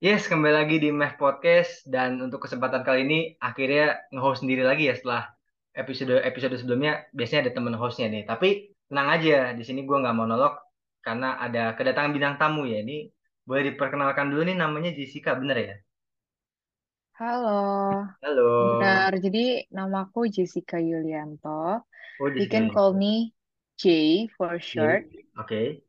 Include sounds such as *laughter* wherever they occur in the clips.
Yes, kembali lagi di Meh Podcast dan untuk kesempatan kali ini akhirnya nge-host sendiri lagi ya setelah episode episode sebelumnya biasanya ada temen hostnya nih. Tapi tenang aja, di sini gue nggak monolog karena ada kedatangan bintang tamu ya. Ini boleh diperkenalkan dulu nih namanya Jessica, bener ya? Halo, Halo. benar. Jadi namaku Jessica Yulianto. Oh, You Jessica can call me J for short. Oke.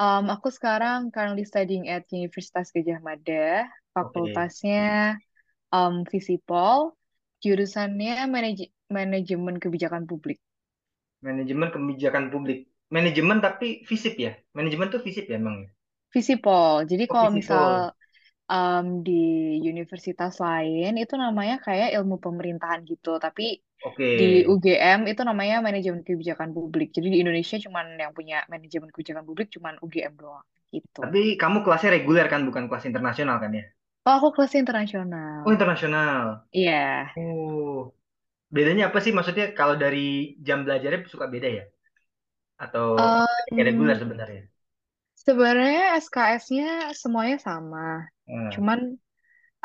Um, aku sekarang currently studying at Universitas Gadjah Mada. Fakultasnya um, Visipol. Jurusannya manaj- manajemen kebijakan publik. Manajemen kebijakan publik. Manajemen tapi FISIP ya? Manajemen tuh FISIP ya emang ya? Visipol. Jadi Oh, kalau misal um, di universitas lain itu namanya kayak ilmu pemerintahan gitu. Tapi Oke. Di UGM itu namanya manajemen kebijakan publik. Jadi di Indonesia cuman yang punya manajemen kebijakan publik cuman UGM doang gitu. Tapi kamu kelasnya reguler kan, bukan kelas internasional kan ya? Oh, aku kelas internasional. Oh, internasional. Iya. Oh, bedanya apa sih? Maksudnya kalau dari jam belajarnya suka beda ya? Atau kayak reguler sebenarnya? sebenarnya SKS-nya semuanya sama. Hmm. Cuman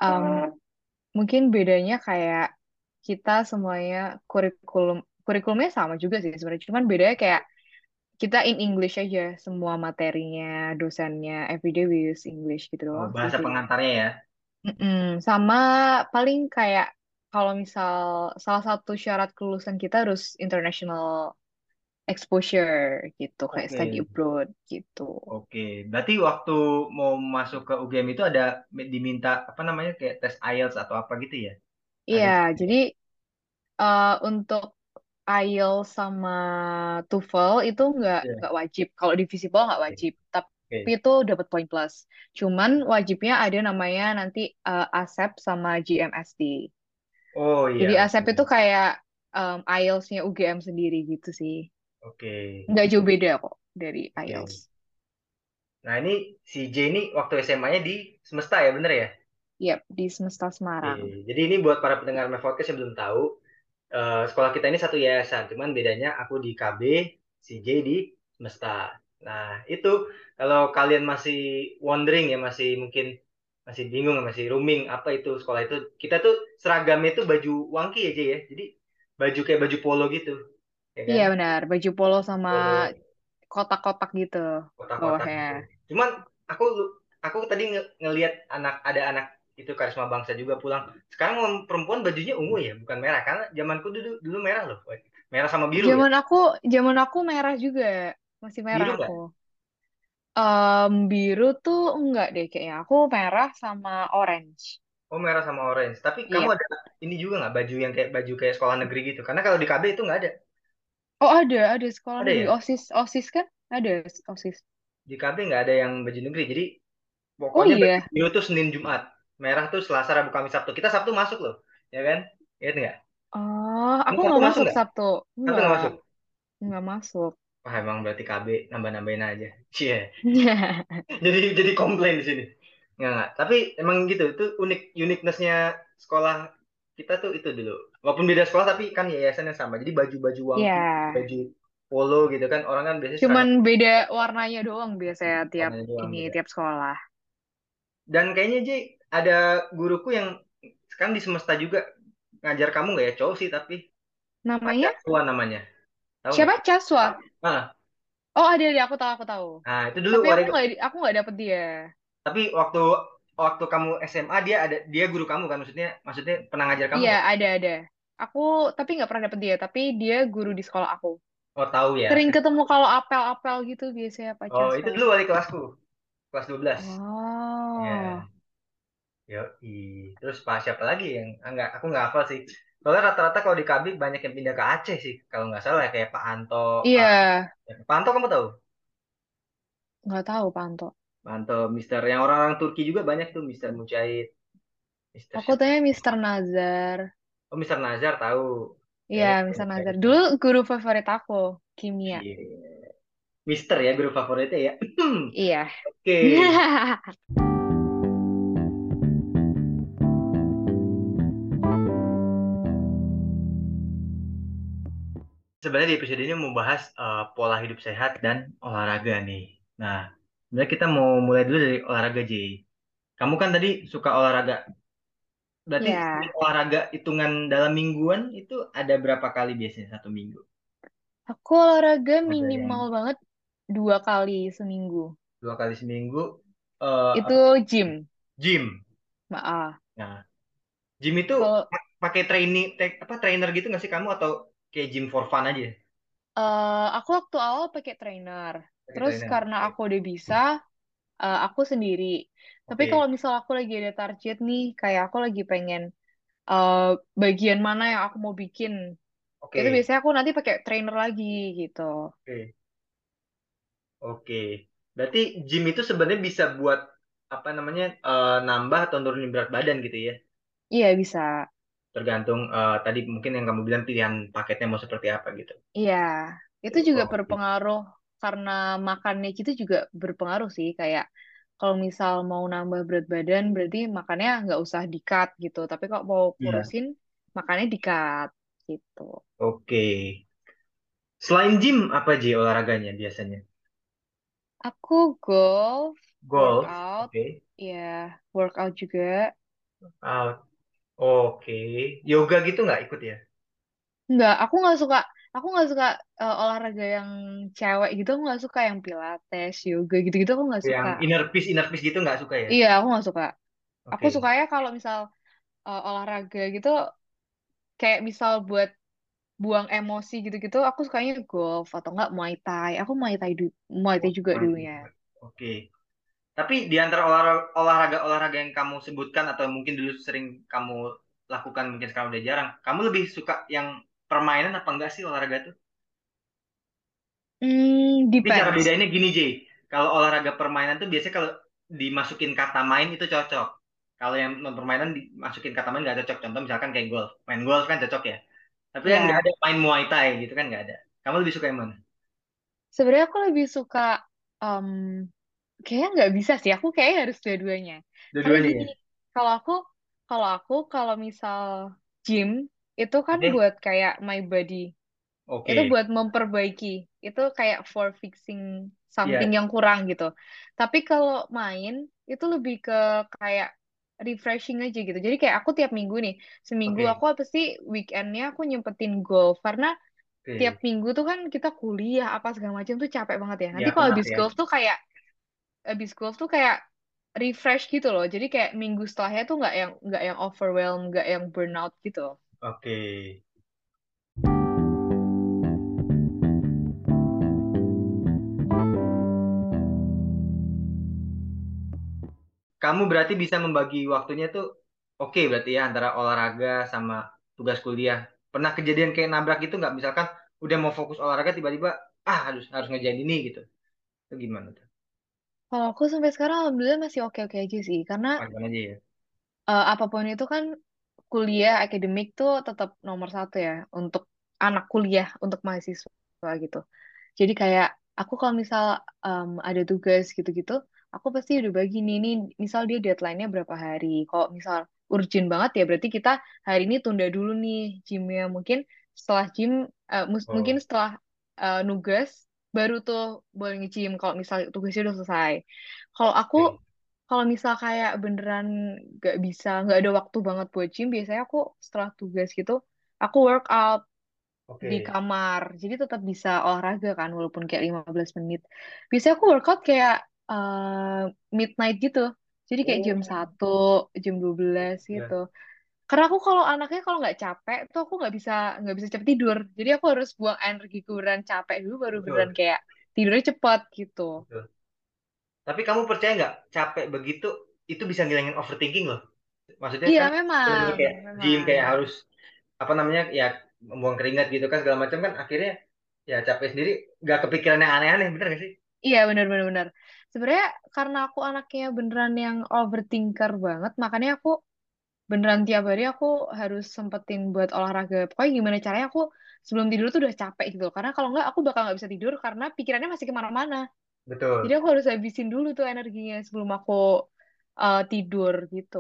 em, mungkin bedanya kayak kita semuanya kurikulum kurikulumnya sama juga sih sebenarnya. Cuman bedanya kayak kita in English aja semua materinya, dosennya everyday we use English gitu Oh, doang sih bahasa sebenarnya. pengantarnya ya? Mm-mm. Sama paling kayak kalau misal salah satu syarat kelulusan kita harus international exposure gitu, kayak Oke, study abroad gitu. oke. Berarti waktu mau masuk ke UGM itu ada diminta apa namanya kayak tes IELTS atau apa gitu ya? Iya, Ada. jadi uh, untuk IELTS sama TOEFL itu nggak Ya. nggak wajib. Kalau di Visible nggak Oke. wajib, tapi Oke. itu dapat poin plus. Cuman wajibnya ada namanya nanti uh, ASEP sama GMST. Oh Jadi iya, ASEP itu oke. kayak um, IELTS-nya UGM sendiri gitu sih. Oke. Nggak jauh beda kok dari IELTS. Oke. Nah, ini si J ini waktu SMA-nya di Semesta ya, bener ya? Yap, di Semesta Oke, Semarang. jadi ini buat para pendengar My Podcast yang belum tahu, eh, sekolah kita ini satu yayasan, cuman bedanya aku di KB, si J di Semesta. Nah, itu kalau kalian masih wondering ya, masih mungkin masih bingung, masih rooming apa itu sekolah itu, kita tuh seragamnya itu baju wangki aja ya, jadi baju kayak baju polo gitu, ya kan? Iya benar, baju polo sama kotak-kotak gitu kotak-kotak bawahnya. gitu. Cuman aku aku tadi nge- ngelihat anak ada anak itu karisma bangsa juga pulang. Sekarang perempuan bajunya ungu ya, bukan merah. Karena zamanku dulu dulu merah loh. Merah sama biru ya. Zaman aku, zaman aku merah juga, masih merah Biru aku. Em, biru tuh enggak deh kayaknya. Aku merah sama orange. Oh merah sama orange. Tapi kamu Iya. ada ini juga nggak baju yang kayak baju kayak sekolah negeri gitu? Karena kalau di KB itu nggak ada. Oh ada, ada sekolah Ada negeri ya? OSIS, OSIS kan? Ada OSIS. Di KB nggak ada yang baju negeri. Jadi Oh pokoknya baju iya. biru tuh Senin Jumat. Merah tuh Selasa Rabu Kamis Sabtu. Kita Sabtu masuk loh, ya kan? Ingat nggak? Oh, aku nggak masuk masuk nggak? Sabtu. Sabtu nggak Enggak, masuk? nggak masuk. Wah emang berarti KB nambah-nambahin aja. Cie. *laughs* Jadi jadi komplain di sini. Nggak, nggak. Tapi emang gitu, itu unik uniqueness-nya sekolah kita tuh itu dulu. Walaupun beda sekolah tapi kan yayasan yang sama. Jadi baju-baju wangki, Ya, baju polo gitu kan orang kan biasanya cuman seragam beda warnanya doang biasanya tiap warnanya doang ini beda. tiap sekolah. Dan kayaknya Ji ada guruku yang sekarang di semesta juga ngajar kamu nggak ya cowok sih tapi Namanya Jaswa namanya. Tahu siapa? Caswa. Ah, Oh ada ada aku tahu aku tahu. nah itu dulu Tapi aku nggak aku nggak dapet dia. Tapi waktu waktu kamu SMA dia ada dia guru kamu kan maksudnya maksudnya pernah ngajar kamu Iya ada ada. Aku tapi nggak pernah dapet dia. Tapi dia guru di sekolah aku. Oh tahu ya. Sering ketemu kalau apel-apel gitu biasanya Pak Oh itu Caswa. dulu wali kelasku kelas 12. Oh, Ya, yo Terus pas siapa lagi yang ah, nggak aku nggak hafal sih. Soalnya rata-rata kalau di KB banyak yang pindah ke Aceh sih kalau nggak salah ya kayak Pak Anto, iya Pak Pak Anto kamu tahu? nggak tahu Panto. Pak Anto, Mister yang orang-orang Turki juga banyak tuh Mister Mujahid, Mister Aku siapa? tanya Mister Nazar. Oh Mister Nazar tahu. Iya Mister Nazar. gitu. Dulu guru favorit aku kimia. Iya. Mister ya guru favoritnya ya. *clears throat* Iya. Oke. *laughs* Sebenarnya di episode ini mau bahas eh, pola hidup sehat dan olahraga nih. Nah, sebenarnya kita mau mulai dulu dari olahraga, Ji. Kamu kan tadi suka olahraga. Berarti sekali Ya, olahraga hitungan dalam mingguan itu ada berapa kali biasanya satu minggu? aku olahraga Ada yang minimal banget dua kali seminggu. dua kali seminggu. eh Itu gym. Gym. Maaf. Nah, gym itu Kalau pa- pakai training, apa trainer gitu nggak sih kamu atau kayak gym for fun aja? eh, aku waktu awal pakai trainer. Pakai Terus trainer. karena aku udah bisa, eh, aku sendiri. Tapi Oke. kalau misal aku lagi ada target nih, kayak aku lagi pengen eh, bagian mana yang aku mau bikin, itu Oke. biasanya aku nanti pakai trainer lagi gitu. Oke. Oke. Berarti gym itu sebenarnya bisa buat apa namanya eh, nambah atau nurunin berat badan gitu ya? Iya bisa. Tergantung eh, tadi mungkin yang kamu bilang pilihan paketnya mau seperti apa gitu. Iya, itu juga Oke. berpengaruh karena makannya gitu juga berpengaruh sih. Kayak kalau misal mau nambah berat badan, berarti makannya nggak usah di-cut gitu. Tapi kalau mau Iya. kurusin, makannya di-cut gitu. Oke. Selain gym apa aja olahraganya biasanya? Aku golf, Golf. workout, Oke. ya workout juga. Out. Oke. Yoga gitu nggak ikut ya? Nggak, aku nggak suka. Aku nggak suka eh, olahraga yang cewek gitu. Aku nggak suka yang pilates, yoga gitu-gitu. Aku nggak Yang suka. inner peace inner peace gitu nggak suka ya? Iya, aku nggak suka. Aku Oke. sukanya kalau misal eh, olahraga gitu kayak misal buat buang emosi gitu-gitu aku sukanya golf atau enggak Muay Thai aku Muay Thai du Muay Thai Oh, juga dulunya juga. Oke. Tapi di antara olah- olahraga-olahraga yang kamu sebutkan atau mungkin dulu sering kamu lakukan mungkin sekarang udah jarang, kamu lebih suka yang permainan apa enggak sih olahraga tuh? hmm Tapi cara depends bedainnya gini, Jay. Kalau olahraga permainan tuh biasanya kalau dimasukin kata main itu cocok. Kalau yang non permainan dimasukin kata main nggak cocok. Contoh misalkan kayak golf. Main golf kan cocok ya. Tapi kan nggak ya ada main Muay Thai gitu kan nggak ada. Kamu lebih suka yang mana? sebenarnya aku lebih suka em kayaknya nggak bisa sih aku kayaknya harus dua-duanya Dua-duanya ya? kalau aku kalau aku kalau misal gym itu kan buat kayak my body Itu Oke. buat memperbaiki. Itu kayak for fixing something Iya. yang kurang gitu. Tapi kalau main itu lebih ke kayak refreshing aja gitu. Jadi kayak aku tiap minggu nih, seminggu Oke. aku apa sih weekendnya aku nyempetin golf karena tiap Oke. minggu tuh kan kita kuliah apa segala macam tuh capek banget ya. Ya Nanti kalau penat habis ya. golf tuh kayak habis golf tuh kayak refresh gitu loh. Jadi kayak minggu setelahnya tuh nggak yang nggak yang overwhelm, nggak yang burnout gitu. Oke. Kamu berarti bisa membagi waktunya tuh oke berarti ya antara olahraga sama tugas kuliah. Pernah kejadian kayak nabrak gitu nggak? Misalkan udah mau fokus olahraga tiba-tiba ah harus harus ngerjain ini gitu. Itu gimana tuh? Kalau aku sampai sekarang alhamdulillah masih oke-oke aja sih. Karena Panjang aja ya. eh, apa pun itu kan kuliah akademik tuh tetap nomor satu ya untuk anak kuliah untuk mahasiswa gitu. Jadi kayak aku kalau misal em, ada tugas gitu-gitu, aku pasti udah bagi nih, nih misal dia deadline-nya berapa hari. Kalau misal urgent banget ya berarti kita hari ini tunda dulu nih gymnya. Mungkin setelah gym, eh, mus- mungkin Oh, setelah eh, nugas baru tuh boleh nge-gym kalau misal tugasnya udah selesai. Kalau aku kalau misal kayak beneran gak bisa, nggak ada waktu banget buat gym, biasanya aku setelah tugas gitu, aku workout di Oke. kamar. Jadi tetap bisa olahraga kan, walaupun kayak 15 menit. Biasanya aku workout kayak eh, midnight gitu. Jadi kayak jam Oh, satu jam 12 gitu. ya, Karena aku kalau anaknya kalau nggak capek tuh aku nggak bisa nggak bisa cepet tidur. Jadi aku harus buang energi beneran capek dulu baru beneran betul, kayak tidurnya cepet gitu. betul. Tapi kamu percaya nggak capek begitu itu bisa ngilangin overthinking loh. Maksudnya Iya kan memang, kayak gym memang. kayak harus apa namanya ya membuang keringat gitu kan segala macam kan akhirnya ya capek sendiri nggak kepikiran yang aneh-aneh bener gak sih? Iya benar-benar benar. Sebenarnya karena aku anaknya beneran yang overthinker banget, makanya aku beneran tiap hari aku harus sempetin buat olahraga. Pokoknya gimana caranya aku sebelum tidur tuh udah capek gitu. Karena kalau nggak aku bakal nggak bisa tidur karena pikirannya masih ke mana-mana. Jadi Betul. aku harus habisin dulu tuh energinya sebelum aku uh, tidur gitu.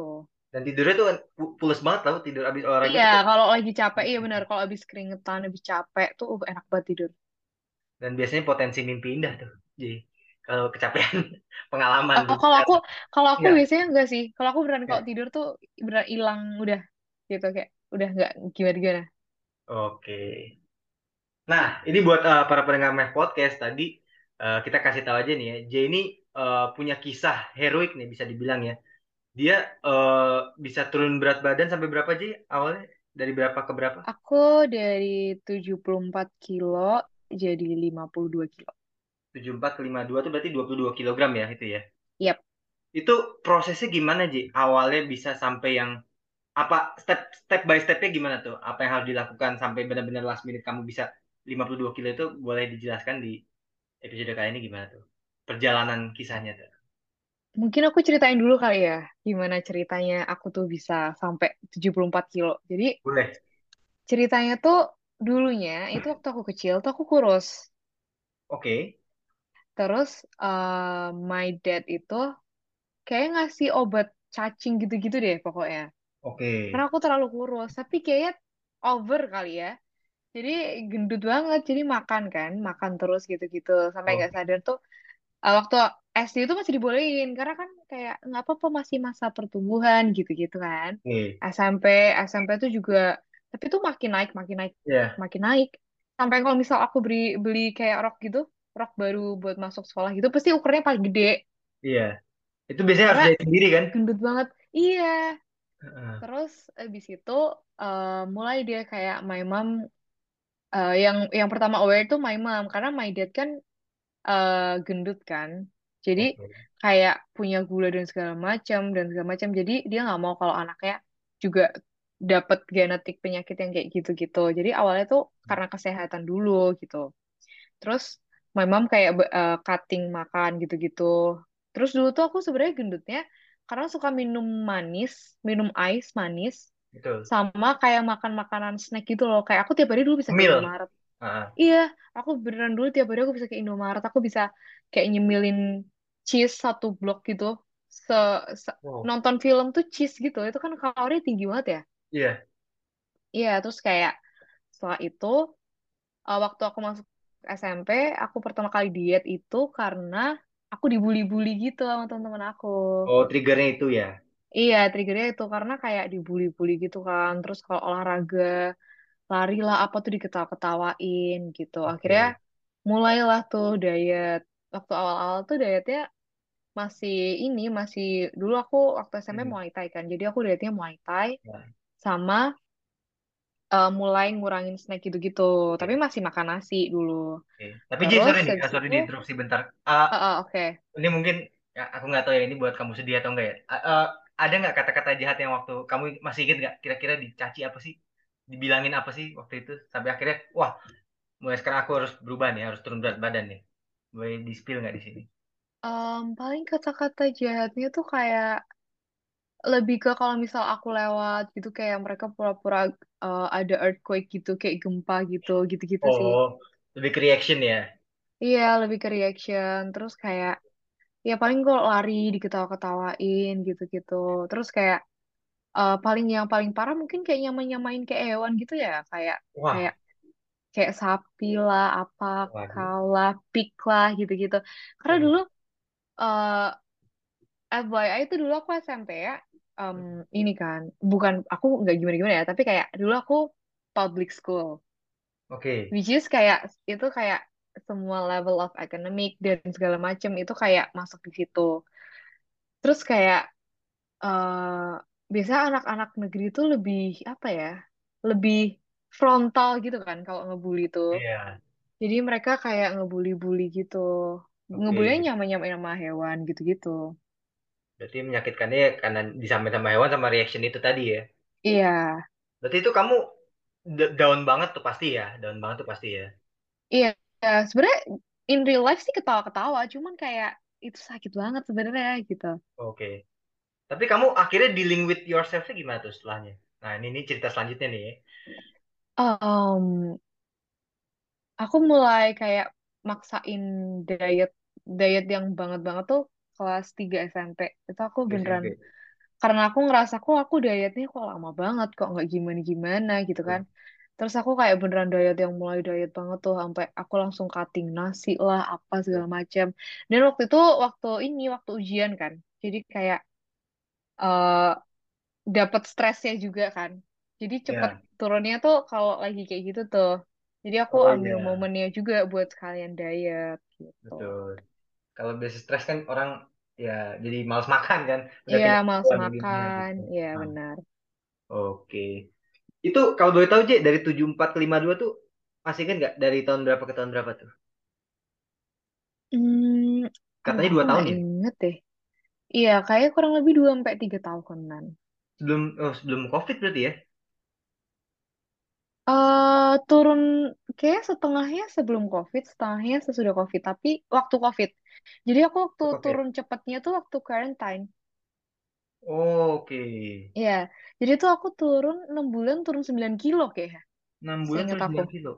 Dan tidurnya tuh pu- pules banget tau tidur abis olahraga Iya, tuh kalau lagi capek, iya benar. Kalau habis keringetan, habis capek tuh uh, enak banget tidur. dan biasanya potensi mimpi indah tuh. Jadi. Kalau kecapean *laughs* pengalaman. Oh, kalau aku kalau aku enggak biasanya enggak sih. Kalau aku beneran kalau enggak tidur tuh beneran hilang udah gitu. Kayak udah nggak gimana gimana. oke. Nah ini buat eh, para pendengar Meh Podcast tadi eh, kita kasih tahu aja nih ya. J ini eh, punya kisah heroik nih bisa dibilang ya. Dia eh, bisa turun berat badan sampai berapa J? Awalnya dari berapa ke berapa? Aku dari 74 kilo jadi 52 kilo. 74 ke 52 itu berarti 22 kilogram ya itu ya Yap. itu prosesnya gimana Ji awalnya bisa sampai yang apa step step by stepnya gimana tuh? Apa yang harus dilakukan sampai benar-benar last minute kamu bisa 52 kilo itu boleh dijelaskan di episode kali ini gimana tuh? Perjalanan kisahnya tuh. Mungkin aku ceritain dulu kali ya, gimana ceritanya aku tuh bisa sampai 74 kilo. Jadi Boleh. ceritanya tuh dulunya itu waktu aku kecil tuh aku kurus. Oke. Terus eh, my dad itu kayak ngasih obat cacing gitu-gitu deh pokoknya. Oke. Karena aku terlalu kurus, tapi kayaknya over kali ya. Jadi gendut banget, jadi makan kan, makan terus gitu-gitu sampai nggak Oke. sadar tuh eh, waktu SD itu masih dibolehin karena kan kayak nggak apa-apa masih masa pertumbuhan gitu-gitu kan. SMP SMP tuh juga tapi tuh makin naik makin naik Ya, makin naik sampai kalau misal aku beli beli kayak rok gitu rok baru buat masuk sekolah gitu pasti ukurannya paling gede iya. Itu biasanya harus karena jahit sendiri kan? gendut banget iya terus abis itu eh, mulai dia kayak my mom eh, yang yang pertama aware itu my mom karena my dad kan eh, gendut kan. Jadi Oke. kayak punya gula dan segala macam dan segala macam. Jadi dia nggak mau kalau anaknya juga dapat genetik penyakit yang kayak gitu-gitu. Jadi awalnya tuh karena kesehatan dulu gitu. Terus my mom kayak eh, cutting makan gitu-gitu. Terus dulu tuh aku sebenarnya gendutnya karena suka minum manis, minum ais manis, Betul. sama kayak makan makanan snack gitu loh. Kayak aku tiap hari dulu bisa ke. Indomaret. Iya, aku beneran dulu tiap hari aku bisa ke Indomaret, aku bisa kayak nyemilin cheese satu blok gitu. Se, se- Wow. nonton film tuh cheese gitu, itu kan kalori tinggi banget ya. Iya. Iya, terus kayak setelah itu eh, waktu aku masuk SMP, aku pertama kali diet itu karena aku dibully-bully gitu sama teman-teman aku. Oh, triggernya itu ya. Iya, triggernya itu karena kayak dibully-bully gitu kan. Terus kalau olahraga, lari lah apa tuh diketawa-ketawain gitu. Akhirnya Oke. mulailah tuh diet. Waktu awal-awal tuh dietnya masih ini, masih dulu aku waktu SMP Hmm. Muay Thai kan. Jadi aku dietnya Muay Thai Ya. sama eh, mulai ngurangin snack gitu-gitu. Tapi Oke. masih makan nasi dulu. Oke. Tapi Ji, Terus sorry nih, sorry itu, diinterupsi bentar. Ah, eh, eh, oke. Ini mungkin ya, aku nggak tahu ya ini buat kamu sedih atau enggak ya. A- eh, ada nggak kata-kata jahat yang waktu kamu masih inget nggak? Kira-kira dicaci apa sih? Dibilangin apa sih waktu itu? Sampai akhirnya, wah, mulai sekarang aku harus berubah nih, harus turun berat badan nih. Boleh di-spill nggak di sini? Em, paling kata-kata jahatnya tuh kayak lebih ke kalau misal aku lewat gitu kayak mereka pura-pura eh, ada earthquake gitu kayak gempa gitu gitu-gitu sih. Oh, lebih ke reaction ya. Iya, lebih ke reaction. Terus kayak, ya paling kok lari diketawa-ketawain gitu-gitu. Terus kayak, eh, paling yang paling parah mungkin kayak nyamain-nyamain kayak hewan gitu ya. Kayak, kayak, Wah, kayak sapi lah, apa, waduh. kau lah, pig lah gitu-gitu. Karena Waduh. dulu, eh FYI itu dulu aku SMP ya. Em, ini kan, bukan, aku nggak gimana-gimana ya. Tapi kayak, dulu aku public school. Oke, Which is kayak itu kayak semua level of academic dan segala macam itu kayak masuk di situ. Terus kayak eh biasa anak-anak negeri itu lebih apa ya? Lebih frontal gitu kan kalau ngebully itu. Iya, Jadi mereka kayak ngebully-bully gitu. Ngebulinya oke. nyama-nyamain sama hewan gitu-gitu. Berarti menyakitkannya karena disamain sama hewan sama reaction itu tadi ya. Iya, Berarti itu kamu down banget tuh pasti ya, down banget tuh pasti ya. iya. Sebenarnya in real life sih ketawa-ketawa, cuman kayak itu sakit banget sebenarnya gitu. Oke. Tapi kamu akhirnya dealing with yourself gimana tuh setelahnya? Nah, ini, ini cerita selanjutnya nih. Um, aku mulai kayak maksain diet diet yang banget banget tuh kelas 3 SMP. Itu aku beneran SMP. karena aku ngerasa kok aku dietnya kok lama banget kok nggak gimana-gimana gitu kan. Tuh. Terus aku kayak beneran diet yang mulai diet banget tuh sampai aku langsung cutting nasi lah apa segala macam. Dan waktu itu waktu ini waktu ujian kan. Jadi kayak eh dapat stresnya juga kan. Jadi cepet Ya, turunnya tuh kalau lagi kayak gitu tuh. Jadi aku oh ambil iya, momennya juga buat sekalian diet gitu. betul. Kalau biasa stres kan orang ya jadi malas makan kan, Iya, kenyang males begininya makan. gitu. Iya, Nah, benar. oke. Itu kalau boleh tahu J, dari 74 ke 52 tuh masih kan nggak dari tahun berapa ke tahun berapa tuh? Hmm, Katanya dua tahun ya? inget deh. Iya, kayak kurang lebih 2 sampai 3 tahunan. Sebelum oh, sebelum COVID berarti ya? Eh turun kayak setengahnya sebelum COVID, setengahnya sesudah COVID, tapi waktu COVID. Jadi aku waktu COVID. turun cepatnya tuh waktu quarantine. Oke. Iya, jadi tuh aku turun 6 bulan turun 9 kilo kayak, 6 bulan seingat terus aku. 9 kilo.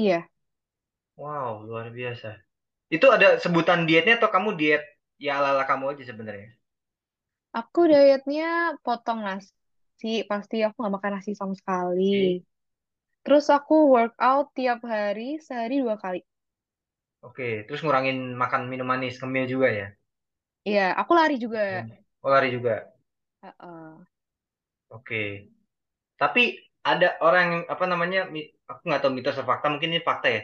Iya, Wow, luar biasa. Itu ada sebutan dietnya atau kamu diet ya ala-ala kamu aja sebenarnya? aku dietnya potong nasi, pasti aku nggak makan nasi sama sekali. Oke. Terus aku workout tiap hari, sehari dua kali. Oke, terus ngurangin makan minum manis, ngemil juga ya? Iya, aku lari juga. Oh, lari juga. Heeh. Oke. Tapi ada orang yang apa namanya? mi- Aku nggak tahu mitos atau fakta, mungkin ini fakta ya.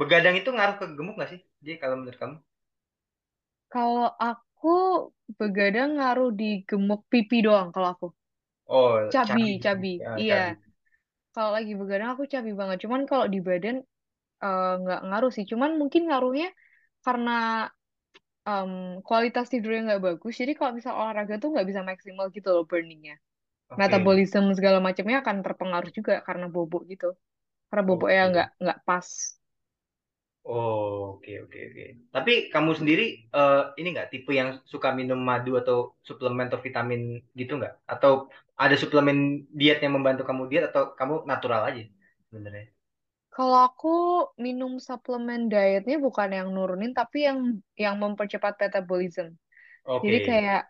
Begadang itu ngaruh ke gemuk nggak sih? Jadi kalau menurut kamu? Kalau aku begadang ngaruh di gemuk pipi doang kalau aku. Oh, Cabi, cabi, cabi. ya, Iya, cabi. Kalau lagi begadang aku cabi banget. Cuman kalau di badan eh, nggak ngaruh sih. Cuman mungkin ngaruhnya karena em, kualitas tidurnya nggak bagus. Jadi kalau misal olahraga tuh nggak bisa maksimal gitu loh burningnya. Oke. Metabolisme segala macamnya akan terpengaruh juga karena bobok gitu. Karena boboknya Oke. nggak nggak pas. Oh, oke, oke, oke. Tapi kamu sendiri eh, ini nggak tipe yang suka minum madu atau suplemen atau vitamin gitu nggak? Atau ada suplemen diet yang membantu kamu diet atau kamu natural aja sebenarnya? Kalau aku minum suplemen dietnya bukan yang nurunin, tapi yang yang mempercepat metabolism. Jadi Oke, kayak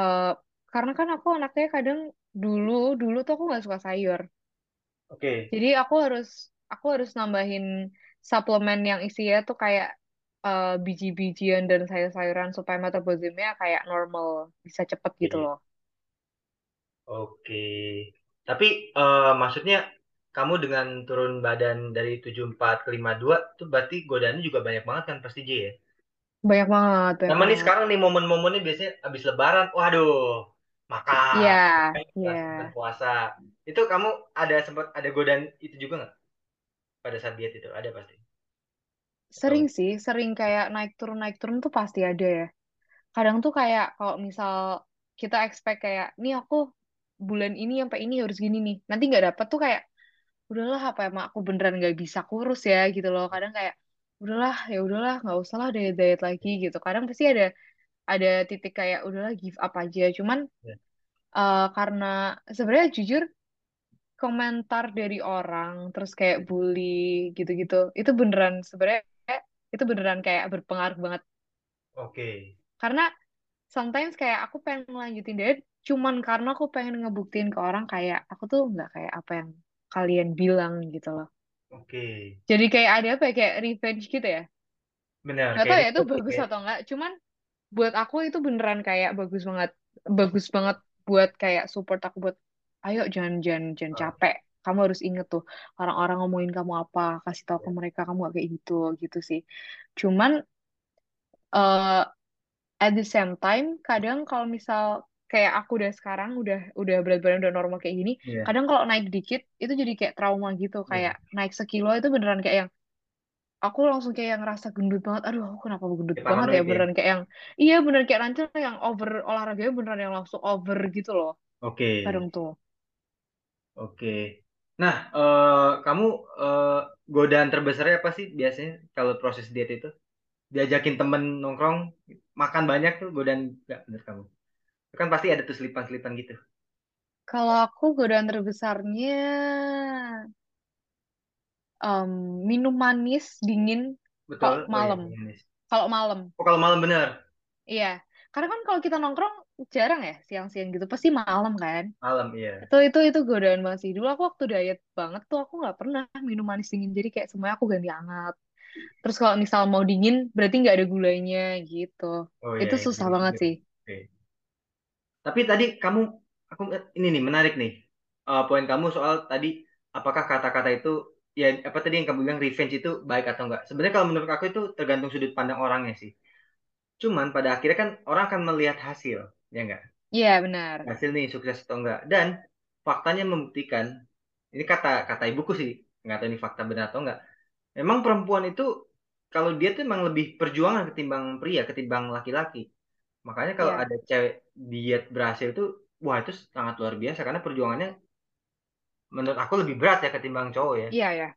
eh karena kan aku anaknya kadang dulu dulu tuh aku nggak suka sayur. oke, Jadi aku harus aku harus nambahin suplemen yang isinya tuh kayak eh, biji-bijian dan sayur-sayuran supaya metabolismnya kayak normal, bisa cepet gitu loh. Oke. Tapi eh, maksudnya kamu dengan turun badan dari 74 ke 52 tuh berarti godaannya juga banyak banget kan pasti J ya? Banyak banget, banyak Sama nih banget. sekarang nih momen-momennya biasanya habis lebaran, waduh, Iya, makan, iya. langsung berpuasa. Itu kamu ada sempat ada godaan itu juga nggak pada saat diet itu? Ada pasti. Sering Atau sih, sering kayak naik turun naik turun tuh pasti ada ya. kadang tuh kayak kalau misal kita expect kayak nih aku bulan ini sampai ini harus gini nih. Nanti nggak dapet tuh kayak udahlah apa emang aku beneran nggak bisa kurus ya gitu loh. Kadang kayak udahlah ya udahlah nggak usah lah diet diet lagi gitu. Kadang pasti ada ada titik kayak udahlah give up aja. Cuman ya. eh, karena sebenarnya jujur komentar dari orang terus kayak bully gitu-gitu itu beneran sebenarnya itu beneran kayak berpengaruh banget. Oke, karena sometimes kayak aku pengen ngelanjutin diet cuman karena aku pengen ngebuktiin ke orang kayak aku tuh nggak kayak apa yang kalian bilang gitu loh. oke. Jadi kayak ada apa ya kayak revenge gitu ya. Benar, Gak tau ya itu bagus atau enggak. Cuman buat aku itu beneran kayak bagus banget, bagus banget buat kayak support aku buat ayo jangan jangan jangan Ah, capek. Kamu harus inget tuh orang-orang ngomongin kamu apa, kasih tahu ke ya. mereka kamu gak kayak gitu gitu sih. Cuman eh at the same time kadang kalau misal kayak aku udah sekarang udah udah berat badan udah normal kayak gini Iya, kadang kalau naik dikit itu jadi kayak trauma gitu kayak iya. naik sekilo itu beneran kayak yang aku langsung kayak ngerasa gendut banget aduh aku kenapa gendut Kayak banget ya ya. beneran kayak yang iya beneran kayak nanti yang over olahraganya beneran yang langsung over gitu loh Oke, kadang tuh oke. Nah, eh, kamu eh, godaan terbesarnya apa sih biasanya kalau proses diet itu? Diajakin temen nongkrong, makan banyak tuh godaan nggak menurut kamu? Kan pasti ada tuh selipan-selipan gitu. kalau aku godaan terbesarnya em, minum manis dingin Betul? kok Oh iya, malam manis. kalau malam Oh kalau malam bener. Iya, Karena kan kalau kita nongkrong jarang ya siang-siang gitu, pasti malam kan. Malam, iya. Itu itu itu godaan banget sih. Dulu aku waktu diet banget tuh aku nggak pernah minum manis dingin. Jadi kayak semuanya aku ganti hangat. Terus kalau misal mau dingin berarti nggak ada gulanya gitu. Oh iya, Itu iya, susah gitu banget sih. Oke. Tapi tadi kamu, aku ini nih menarik nih. Eh, poin kamu soal tadi, apakah kata-kata itu, ya apa tadi yang kamu bilang revenge itu baik atau enggak? Sebenarnya kalau menurut aku itu tergantung sudut pandang orangnya sih. Cuman pada akhirnya kan orang akan melihat hasil, ya enggak? Iya benar. Hasil nih sukses atau enggak. Dan faktanya membuktikan, ini kata kata ibuku sih, nggak tahu ini fakta benar atau enggak. Memang perempuan itu kalau dia tuh emang lebih perjuangan ketimbang pria, ketimbang laki-laki. Makanya kalau Iya. ada cewek diet berhasil itu, wah itu sangat luar biasa karena perjuangannya menurut aku lebih berat ya ketimbang cowok ya, Iya ya.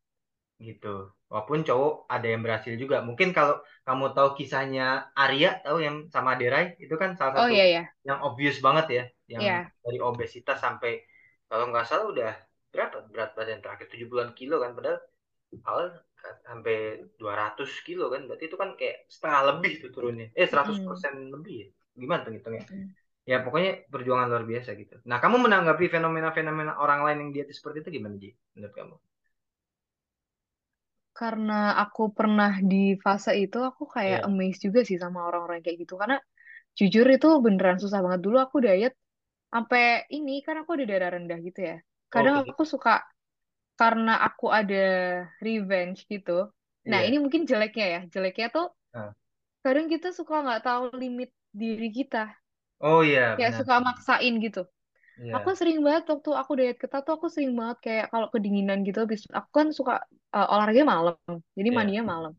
gitu. Walaupun cowok ada yang berhasil juga. Mungkin kalau kamu tahu kisahnya Arya, tahu yang sama Derai, itu kan salah Oh satu iya ya. yang obvious banget ya, yang Iya. dari obesitas sampai kalau nggak salah udah berapa berat badan terakhir 70-an kilo kan, padahal awal sampai 200 kilo kan, berarti itu kan kayak setengah lebih tuh turunnya. Eh seratus Mm-mm. persen lebih ya. Gimana tuh hitungnya? Mm-mm. Ya pokoknya perjuangan luar biasa gitu. Nah, kamu menanggapi fenomena-fenomena orang lain yang diet seperti itu gimana, Ji? Menurut kamu? Karena aku pernah di fase itu, aku kayak Iya. amazed juga sih sama orang-orang kayak gitu. Karena jujur itu beneran susah banget. Dulu aku diet sampai ini, kan aku ada darah rendah gitu ya. Kadang Oke. aku suka, karena aku ada revenge gitu. Nah ini Iya. mungkin jeleknya ya. Jeleknya tuh Nah. kadang kita suka nggak tahu limit diri kita. Oh iya, Kayak benar. suka maksain gitu. Aku Iya. sering banget waktu aku diet ketat tuh aku sering banget kayak kalau kedinginan gitu habis aku kan suka uh, olahraga malam. Jadi Iya. mandinya malam.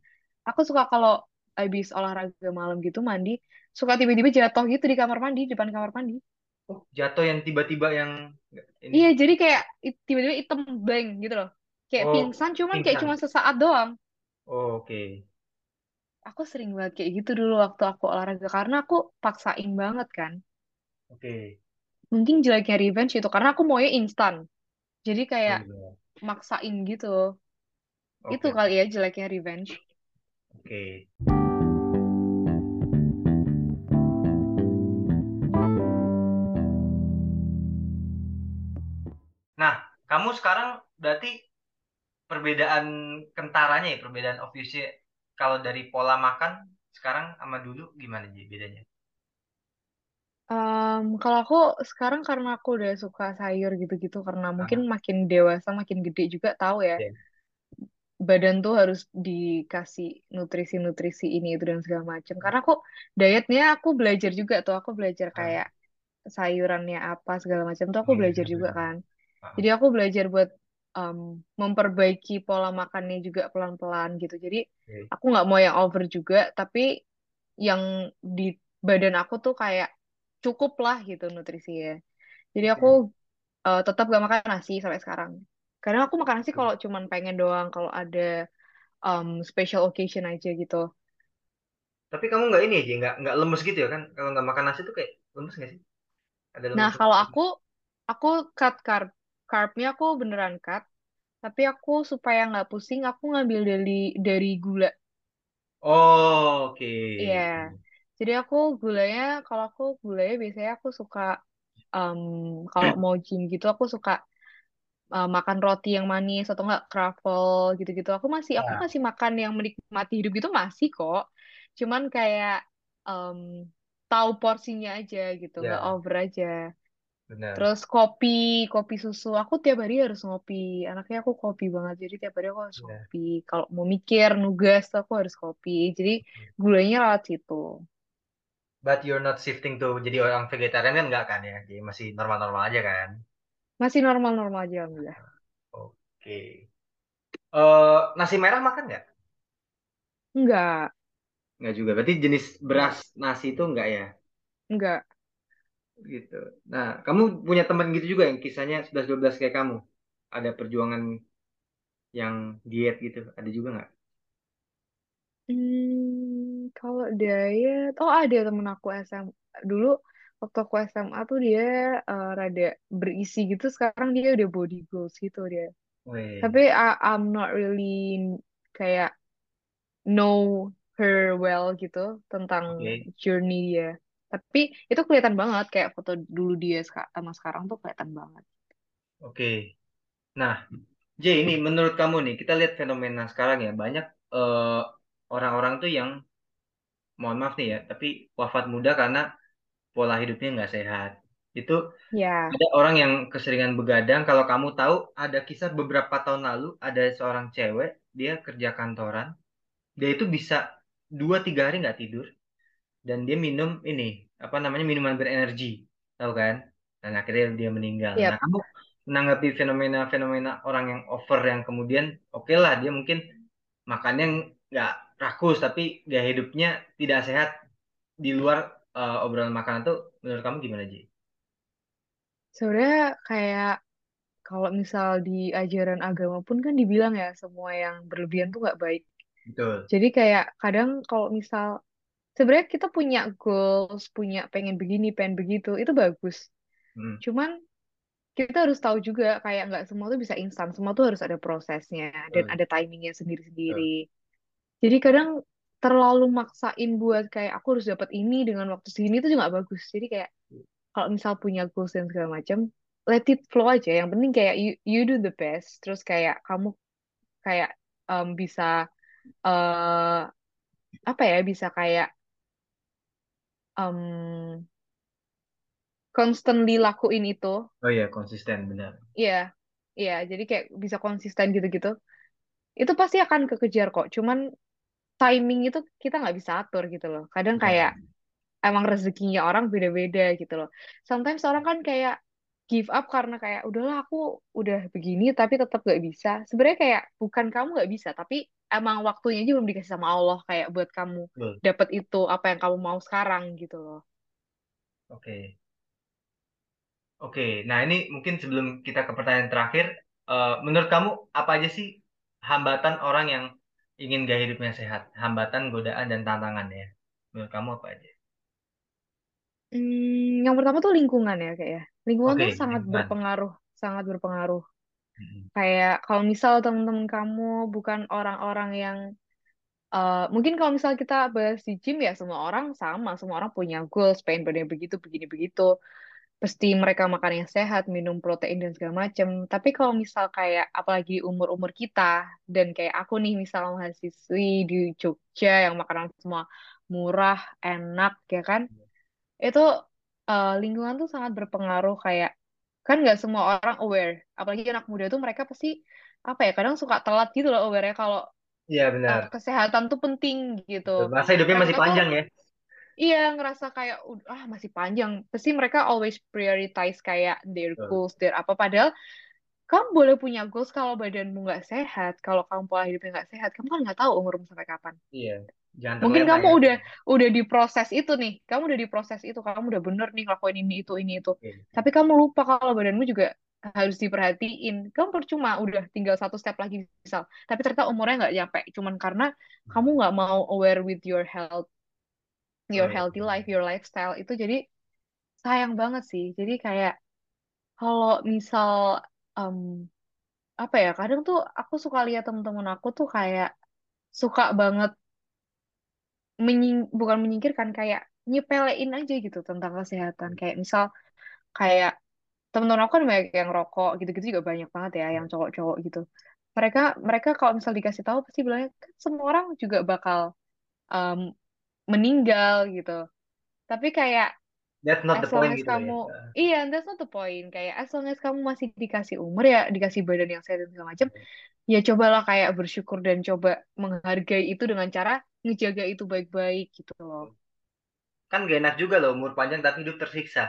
Aku suka kalau habis olahraga malam gitu mandi, suka tiba-tiba jatuh gitu di kamar mandi, depan kamar mandi. Oh, jatuh yang tiba-tiba yang ini. Iya, jadi kayak tiba-tiba item blank gitu loh. Kayak Oh, pingsan cuman kayak cuma pingsan. sesaat doang. Oh, oke. Aku sering banget kayak gitu dulu waktu aku olahraga karena aku paksain banget kan. Oke. Mungkin jeleknya revenge itu karena aku maunya instan. Jadi Oh kayak iya. maksain gitu. Itu Oke. kali ya jeleknya revenge. Oke. Nah, kamu sekarang berarti perbedaan kentaranya ya, perbedaan obviously kalau dari pola makan sekarang sama dulu gimana sih bedanya? Em, kalau aku sekarang karena aku udah suka sayur gitu-gitu karena mungkin Aha. makin dewasa makin gede juga tahu ya Ya. badan tuh harus dikasih nutrisi-nutrisi ini itu dan segala macam. Karena aku dietnya aku belajar juga tuh aku belajar kayak sayurannya apa segala macam tuh aku iya belajar juga benar. kan. Jadi aku belajar buat em, memperbaiki pola makannya juga pelan-pelan gitu. Jadi aku nggak mau yang over juga tapi yang di badan aku tuh kayak cukup lah gitu nutrisinya. Jadi aku eh, tetap gak makan nasi sampai sekarang. Karena aku makan nasi kalau cuman pengen doang, kalau ada um, special occasion aja gitu. Tapi kamu nggak ini aja, nggak nggak lemes gitu ya kan? Kalau nggak makan nasi tuh kayak lemes nggak sih? Ada Nah, lemes? kalau aku, aku cut carb. Carbnya aku beneran cut. Tapi aku supaya nggak pusing, aku ngambil dari dari gula. Oh, oke. Iya. Jadi aku gulanya, kalau aku gulanya biasanya aku suka, um, kalau mau gym gitu, aku suka uh, makan roti yang manis atau enggak croffle gitu-gitu. Aku masih aku Ya, masih makan yang menikmati hidup gitu masih kok. Cuman kayak um, tahu porsinya aja gitu, nggak ya, over aja. Benar. Terus kopi, kopi susu. Aku tiap hari harus ngopi. Anaknya aku kopi banget. Jadi tiap hari aku harus Ya. ngopi. Kalau mau mikir, nugas, aku harus kopi. Jadi gulanya lewat situ. But you're not shifting to jadi orang vegetarian kan nggak kan ya? Jadi masih normal-normal aja kan? Masih normal-normal aja, alhamdulillah. Oke. Eh nasi merah makan nggak? Enggak, Nggak juga. Berarti jenis beras nasi itu nggak ya? enggak. Gitu. Nah, kamu punya teman gitu juga yang kisahnya 11-12 kayak kamu? Ada perjuangan yang diet gitu? Ada juga nggak? Hmm, kalau diet, oh ada temen aku SM dulu waktu aku SMA tuh dia eh, rada berisi gitu. Sekarang dia udah body goals gitu dia. Tapi Weh, I- I'm not really kayak know her well gitu tentang oke. journey dia. Tapi itu kelihatan banget kayak foto dulu dia sama sekarang tuh kelihatan banget. Oke. Nah, J, ini menurut kamu nih, kita lihat fenomena sekarang ya, banyak eh, orang-orang tuh yang, mohon maaf nih ya, tapi wafat muda karena pola hidupnya nggak sehat. Itu Ya, ada orang yang keseringan begadang. Kalau kamu tahu, ada kisah beberapa tahun lalu, ada seorang cewek, dia kerja kantoran, dia itu bisa dua tiga hari nggak tidur, dan dia minum ini, apa namanya, minuman berenergi, tahu kan? Dan akhirnya dia meninggal. Nah, yap. kamu menanggapi fenomena-fenomena orang yang over yang kemudian, oke lah, dia mungkin makannya nggak rakus, tapi gaya hidupnya tidak sehat di luar eh, obrolan makanan tuh, menurut kamu gimana, Ji? Sebenarnya kayak kalau misal di ajaran agama pun kan dibilang ya semua yang berlebihan tuh nggak baik. Betul. Jadi kayak kadang kalau misal sebenarnya kita punya goals, punya pengen begini, pengen begitu, itu bagus. Hmm. Cuman kita harus tahu juga kayak nggak semua tuh bisa instan, semua tuh harus ada prosesnya dan Betul. ada timingnya sendiri-sendiri. Betul. Jadi kadang terlalu maksain buat kayak aku harus dapat ini dengan waktu segini itu juga nggak bagus. Jadi kayak kalau misal punya goals dan segala macam, let it flow aja. Yang penting kayak you, you do the best. Terus kayak kamu kayak um, bisa eh apa ya bisa kayak um, constantly lakuin itu. Oh iya, konsisten, benar. Iya, iya. Jadi kayak bisa konsisten gitu-gitu. Itu pasti akan kekejar kok. Cuman timing itu kita nggak bisa atur gitu loh. Kadang Benar. kayak emang rezekinya orang beda-beda gitu loh. Sometimes orang kan kayak give up karena kayak udahlah aku udah begini tapi tetap gak bisa. Sebenarnya kayak bukan kamu gak bisa, tapi emang waktunya aja belum dikasih sama Allah kayak buat kamu dapat itu apa yang kamu mau sekarang gitu loh. Oke. Oke, nah ini mungkin sebelum kita ke pertanyaan terakhir, eh, menurut kamu apa aja sih hambatan orang yang ingin gaya hidupnya sehat? Hambatan, godaan, dan tantangan ya. Menurut kamu apa aja? Hmm, yang pertama tuh lingkungan ya kayak ya. Lingkungan Oke, tuh sangat lingkungan. berpengaruh, sangat berpengaruh. Kayak kalau misal teman-teman kamu bukan orang-orang yang eh, mungkin kalau misal kita bahas di gym ya semua orang sama, semua orang punya goals, pengen badannya begitu, begini begitu. Pasti mereka makan yang sehat, minum protein dan segala macam. Tapi kalau misal kayak apalagi umur-umur kita dan kayak aku nih misal mahasiswi di Jogja yang makanan semua murah, enak ya kan? Itu eh, lingkungan tuh sangat berpengaruh kayak kan nggak semua orang aware. Apalagi anak muda tuh mereka pasti apa ya kadang suka telat gitu loh aware-nya kalau Iya eh, benar. kesehatan tuh penting gitu. Masa hidupnya Mereka masih tuh panjang ya. Iya, ngerasa kayak "Ud- ah masih panjang. Pasti mereka always prioritize kayak their Betul. goals, their apa. Padahal kamu boleh punya goals kalau badanmu nggak sehat, kalau kamu pola hidupnya nggak sehat, kamu kan nggak tahu umurmu sampai kapan. Iya, jangan Mungkin terlena kamu ya. udah udah di proses itu nih, kamu udah di proses itu, kamu udah bener nih ngelakuin ini itu ini itu. Oke. Tapi kamu lupa kalau badanmu juga harus diperhatiin. Kamu percuma udah tinggal satu step lagi misal, tapi ternyata umurnya nggak nyampe, cuman karena kamu nggak mau aware with your health, Oh your iya. healthy life, your lifestyle itu jadi sayang banget sih. Jadi kayak kalau misal em, apa ya, kadang tuh aku suka lihat temen-temen aku tuh kayak suka banget menying bukan menyingkirkan kayak nyepelein aja gitu tentang kesehatan. Kayak misal kayak temen-temen aku kan banyak yang rokok gitu-gitu juga banyak banget ya yang cowok-cowok gitu. Mereka mereka kalau misal dikasih tahu pasti bilangnya kan semua orang juga bakal em, meninggal gitu. Tapi kayak That's not as the long point as gitu kamu ya. iya that's not the point kayak as long as kamu masih dikasih umur ya dikasih badan yang sehat dan segala macam ya cobalah kayak bersyukur dan coba menghargai itu dengan cara ngejaga itu baik-baik gitu loh Kan gak enak juga loh umur panjang tapi hidup tersiksa.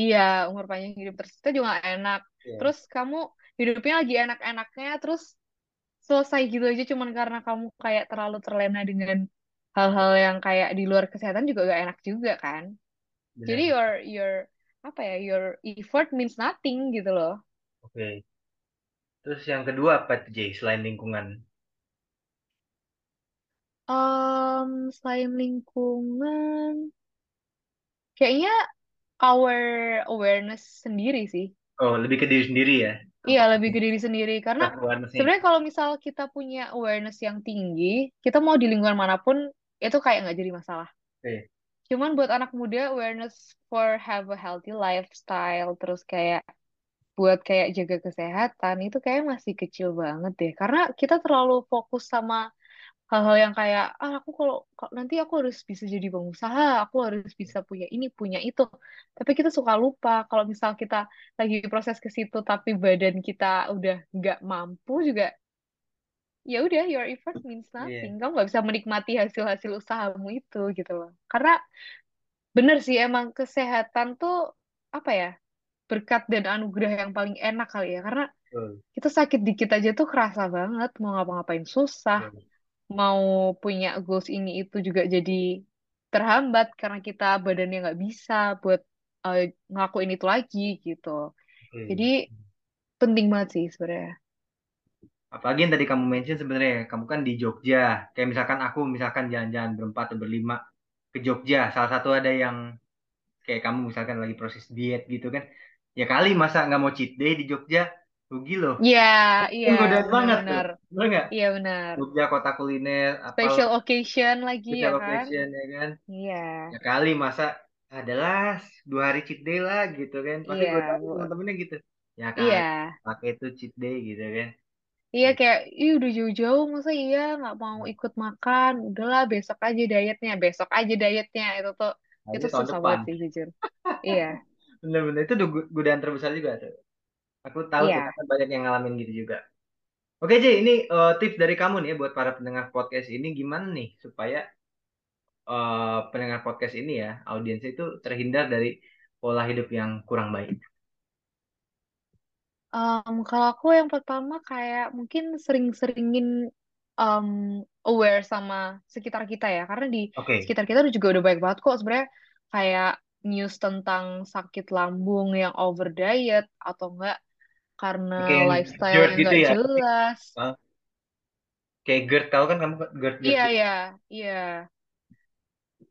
iya umur panjang hidup terus itu juga enak Iya. terus kamu hidupnya lagi enak-enaknya terus selesai gitu aja cuman karena kamu kayak terlalu terlena dengan hal-hal yang kayak di luar kesehatan juga gak enak juga kan jadi Benar. your your apa ya your effort means nothing gitu loh Oke. Terus yang kedua apa tuh, Jay? Selain lingkungan. Em, selain lingkungan, kayaknya our awareness sendiri sih. Oh, lebih ke diri sendiri ya. Iya, lebih ke diri sendiri. Karena sebenarnya kalau misal kita punya awareness yang tinggi, kita mau di lingkungan mana pun, itu kayak nggak jadi masalah. Oke. Cuman buat anak muda, awareness for have a healthy lifestyle, terus kayak buat kayak jaga kesehatan, itu kayak masih kecil banget deh. Karena kita terlalu fokus sama hal-hal yang kayak, ah aku kalau nanti aku harus bisa jadi pengusaha, aku harus bisa punya ini, punya itu. Tapi kita suka lupa kalau misal kita lagi proses ke situ, tapi badan kita udah nggak mampu juga, ya udah your effort means Iya. nothing. Kamu nggak bisa menikmati hasil-hasil usahamu itu gitu loh. Karena bener sih emang kesehatan tuh apa ya berkat dan anugerah yang paling enak kali ya. Karena kita sakit dikit aja tuh kerasa banget mau ngapa-ngapain susah, Betul. Mau punya goals ini itu juga jadi terhambat karena kita badannya nggak bisa buat eh, ngelakuin itu lagi gitu. Jadi penting banget sih sebenarnya. Apalagi yang tadi kamu mention sebenarnya, kamu kan di Jogja. Kayak misalkan aku misalkan jalan-jalan berempat atau berlima ke Jogja. Salah satu ada yang kayak kamu misalkan lagi proses diet gitu kan. Ya kali masa nggak mau cheat day di Jogja, rugi loh. Iya, iya, Kan godaan banget tuh. benar-benar. Bener nggak? Iya benar. Jogja kota kuliner, Special occasion lagi ya special kan? occasion ya kan. Iya, Ya kali masa adalah dua hari cheat day lah gitu kan. Pasti iya, godaan Bu. teman-temannya gitu. Ya kali Iya, pakai itu cheat day gitu kan. iya kayak, ih udah jauh-jauh masa iya nggak mau ikut makan, udahlah besok aja dietnya, besok aja dietnya itu tuh Nah, itu susah depan. banget sih jujur. Iya, *laughs* Bener-bener itu godaan terbesar juga tuh. Aku tahu iya. ternyata banyak yang ngalamin gitu juga. Oke Ji, ini eh, tips dari kamu nih ya buat para pendengar podcast ini gimana nih supaya eh, pendengar podcast ini ya audiens itu terhindar dari pola hidup yang kurang baik. Em, kalau aku yang pertama kayak mungkin sering-seringin em, aware sama sekitar kita ya, karena di Oke, sekitar kita juga udah banyak banget kok sebenarnya kayak news tentang sakit lambung yang over diet atau enggak karena yang lifestyle GERD yang gitu nggak ya. jelas. Eh, Kayak GERD tahu kan kamu GERD GERD Iya, iya, iya.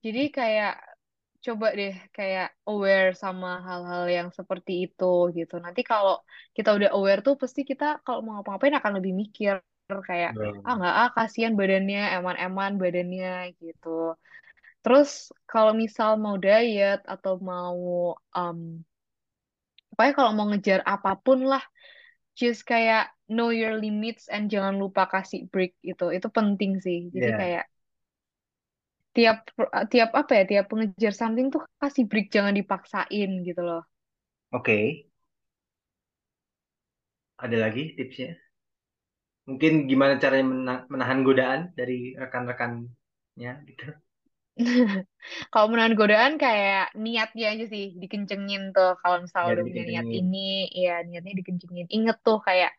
Jadi kayak coba deh kayak aware sama hal-hal yang seperti itu gitu. Nanti kalau kita udah aware tuh pasti kita kalau mau ngapa-ngapain akan lebih mikir kayak ah Hmm. nggak ah kasihan badannya eman-eman badannya gitu. Terus kalau misal mau diet atau mau um, pokoknya kalau mau ngejar apa pun lah just kayak know your limits and jangan lupa kasih break itu. Itu penting sih. Jadi Ya, kayak tiap tiap apa ya tiap pengejar something tuh kasih break jangan dipaksain gitu loh oke. Ada lagi tipsnya? Mungkin gimana caranya mena- menahan godaan dari rekan-rekannya gitu. *laughs* kalau menahan godaan kayak niatnya aja sih dikencengin tuh. Kalau misal Ya udah punya niat dikencengin. ini ya niatnya dikencengin. Inget tuh kayak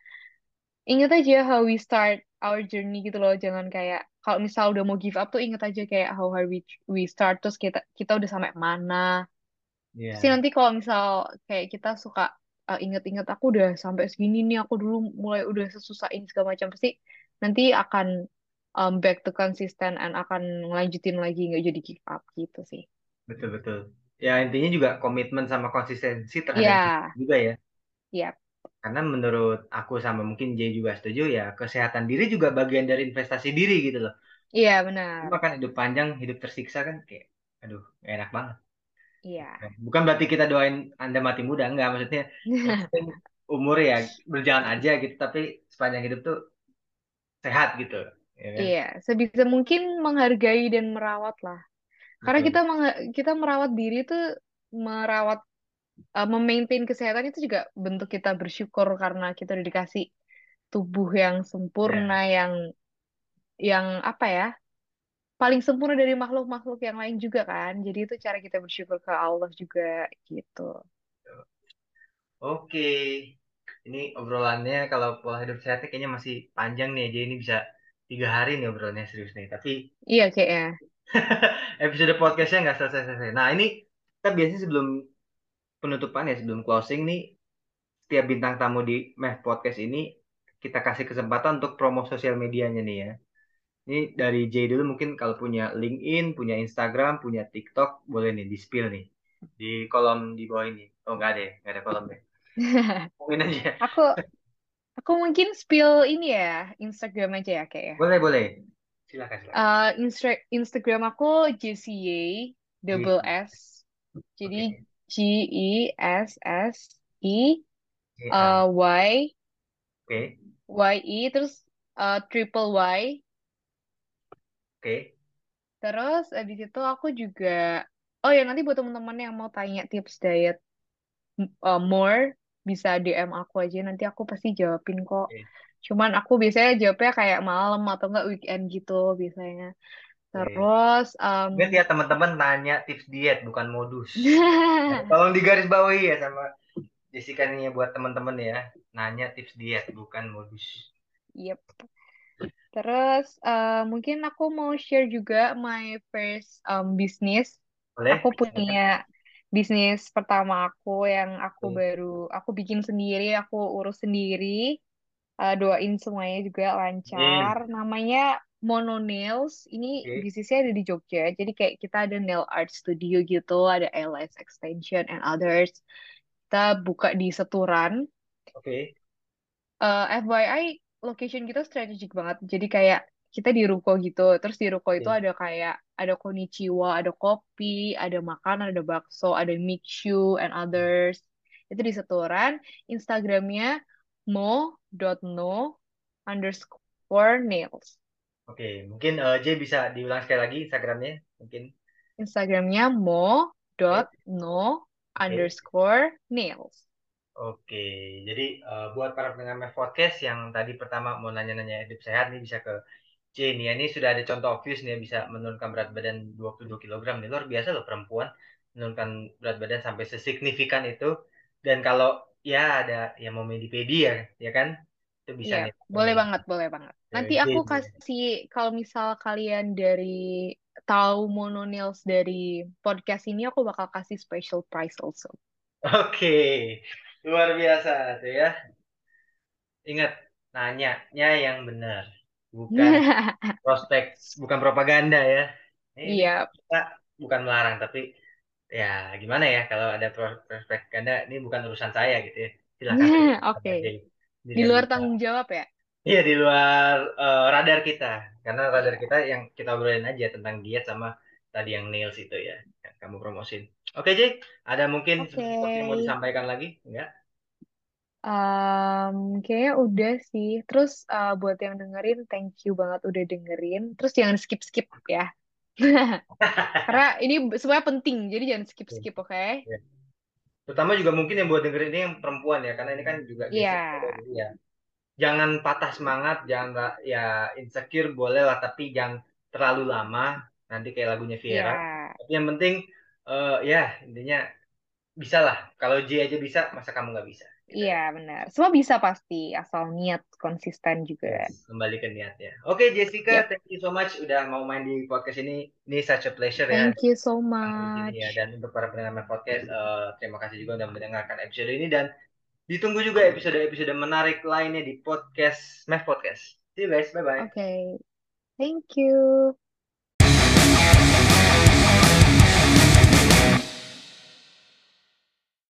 inget aja how we start our journey gitu loh. Jangan kayak kalau misal udah mau give up tuh inget aja kayak how hard we we start. Terus kita kita udah sampai mana. Pasti Ya, nanti kalau misal kayak kita suka uh, inget-inget aku udah sampai segini nih, aku dulu mulai udah sesusah ini segala macam, pasti nanti akan um, back to consistent and akan ngelanjutin lagi nggak jadi give up gitu sih. betul-betul. Ya intinya juga komitmen sama konsistensi terhadap Ya, juga ya. ya, Karena menurut aku sama mungkin Jay juga setuju ya, kesehatan diri juga bagian dari investasi diri gitu loh. iya benar. Cuma kan hidup panjang, hidup tersiksa kan kayak, aduh, gak enak banget. Iya. Bukan berarti kita doain Anda mati muda, enggak. Maksudnya, *laughs* umur ya berjalan aja gitu, tapi sepanjang hidup tuh sehat gitu. Ya kan? Iya, sebisa mungkin menghargai dan merawat lah. Karena kita Betul. mengha- kita merawat diri tuh merawat uh, memaintain kesehatan itu juga bentuk kita bersyukur karena kita udah dikasih tubuh yang sempurna, Ya, yang yang apa ya, paling sempurna dari makhluk-makhluk yang lain juga kan. Jadi itu cara kita bersyukur ke Allah juga gitu. Oke. Ini obrolannya kalau pola hidup sehatnya kayaknya masih panjang nih. Jadi ini bisa tiga hari nih obrolannya serius nih. Tapi Iya kayaknya. *laughs* episode podcastnya nggak selesai-selesai. Nah ini kita biasanya sebelum penutupan ya, sebelum closing nih, setiap bintang tamu di Meh Podcast ini kita kasih kesempatan untuk promo sosial medianya nih ya. Ini dari J dulu mungkin kalau punya LinkedIn, punya Instagram, punya TikTok, boleh nih di-spill nih. Di kolom di bawah ini. Oh nggak ada ya, nggak ada kolom *laughs* deh. Mungkin aja. Aku aku mungkin spill ini ya Instagram aja ya kayak ya. Boleh, boleh. Silakan, silakan. Eh, Instra- Instagram aku JCY double. S. Jadi. G E S S E A. uh, Y. Y E terus uh, triple Y. Oke. Terus abis itu aku juga oh ya nanti buat teman-teman yang mau tanya tips diet uh, more bisa DM aku aja nanti aku pasti jawabin kok. Cuman aku biasanya jawabnya kayak malam atau enggak weekend gitu biasanya. Terus um, Ingat ya teman-teman tanya tips diet bukan modus. Nah, *laughs* tolong digarisbawahi ya sama Jessica nih ya buat teman-teman ya. Nanya tips diet bukan modus. Yep. Terus uh, mungkin aku mau share juga my first um, business. Boleh? Aku punya bisnis pertama aku yang aku Oke. baru aku bikin sendiri, aku urus sendiri. Uh, doain semuanya juga lancar. Amin. Namanya Mono Nails. Ini Oke. bisnisnya ada di Jogja. Jadi kayak kita ada nail art studio gitu, ada eyelash extension and others. Kita buka di Seturan. Oke. Uh, FYI, location kita strategik banget. Jadi kayak kita di ruko gitu. Terus di ruko itu Oke. ada kayak ada konnichiwa, ada kopi, ada makanan, ada bakso, ada michu and others. Itu di Seturan. Instagramnya mo.no underscore nails. Oke, mungkin eh, J bisa diulang sekali lagi Instagramnya, mungkin. Instagramnya Oke. mo.no Oke. underscore nails. Oke, jadi eh, buat para pendengar Podcast yang tadi pertama mau nanya-nanya hidup sehat nih bisa ke J nih ya. Ini sudah ada contoh obvious nih ya, bisa menurunkan berat badan 22 kg nih. Luar biasa loh perempuan menurunkan berat badan sampai sesignifikan itu. Dan kalau ya ada yang mau medipedi ya, ya kan? Itu bisa Iya, nih boleh banget, boleh banget. ke Nanti J aku ya. kasih, kalau misal kalian dari tahu Mono Nails dari podcast ini, aku bakal kasih special price also. Oke, luar biasa tuh ya. Ingat, nanyanya yang benar. Bukan *laughs* prospek, bukan propaganda ya. Iya, kita bukan melarang, tapi ya gimana ya kalau ada pro- propaganda, ini bukan urusan saya gitu ya. Silahkan *laughs* oke. Ini Di kan luar bisa. tanggung jawab ya? Iya di luar eh, radar kita, karena radar kita yang kita obrolin aja tentang diet sama tadi yang nails itu ya, yang kamu promosin. Oke Jay, ada mungkin Oke. sesuatu yang mau disampaikan lagi? Enggak? Um, kayaknya udah sih. Terus uh, buat yang dengerin, thank you banget udah dengerin. Terus jangan skip-skip ya. *laughs* Karena ini semuanya penting, jadi jangan skip-skip, oke? Ya. Terutama juga mungkin yang buat dengerin ini yang perempuan ya, karena ini kan juga Iya, geser jadi ya. Jangan patah semangat, jangan ya insecure boleh lah, tapi jangan terlalu lama. Nanti kayak lagunya iya, Viera. Tapi yang penting eh, ya intinya bisa lah. Kalau J aja bisa, masa kamu nggak bisa? Iya ya. benar. Semua bisa pasti, asal niat konsisten juga. Kembali ke niatnya. Oke Jessica, Yep, thank you so much udah mau main di podcast ini. Ini such a pleasure ya thank you so ya. much. Dan untuk para pendengar podcast, eh, terima kasih juga udah mendengarkan episode ini dan Ditunggu juga episode-episode menarik lainnya di podcast Mev Podcast. See you guys, bye-bye. Oke, thank you.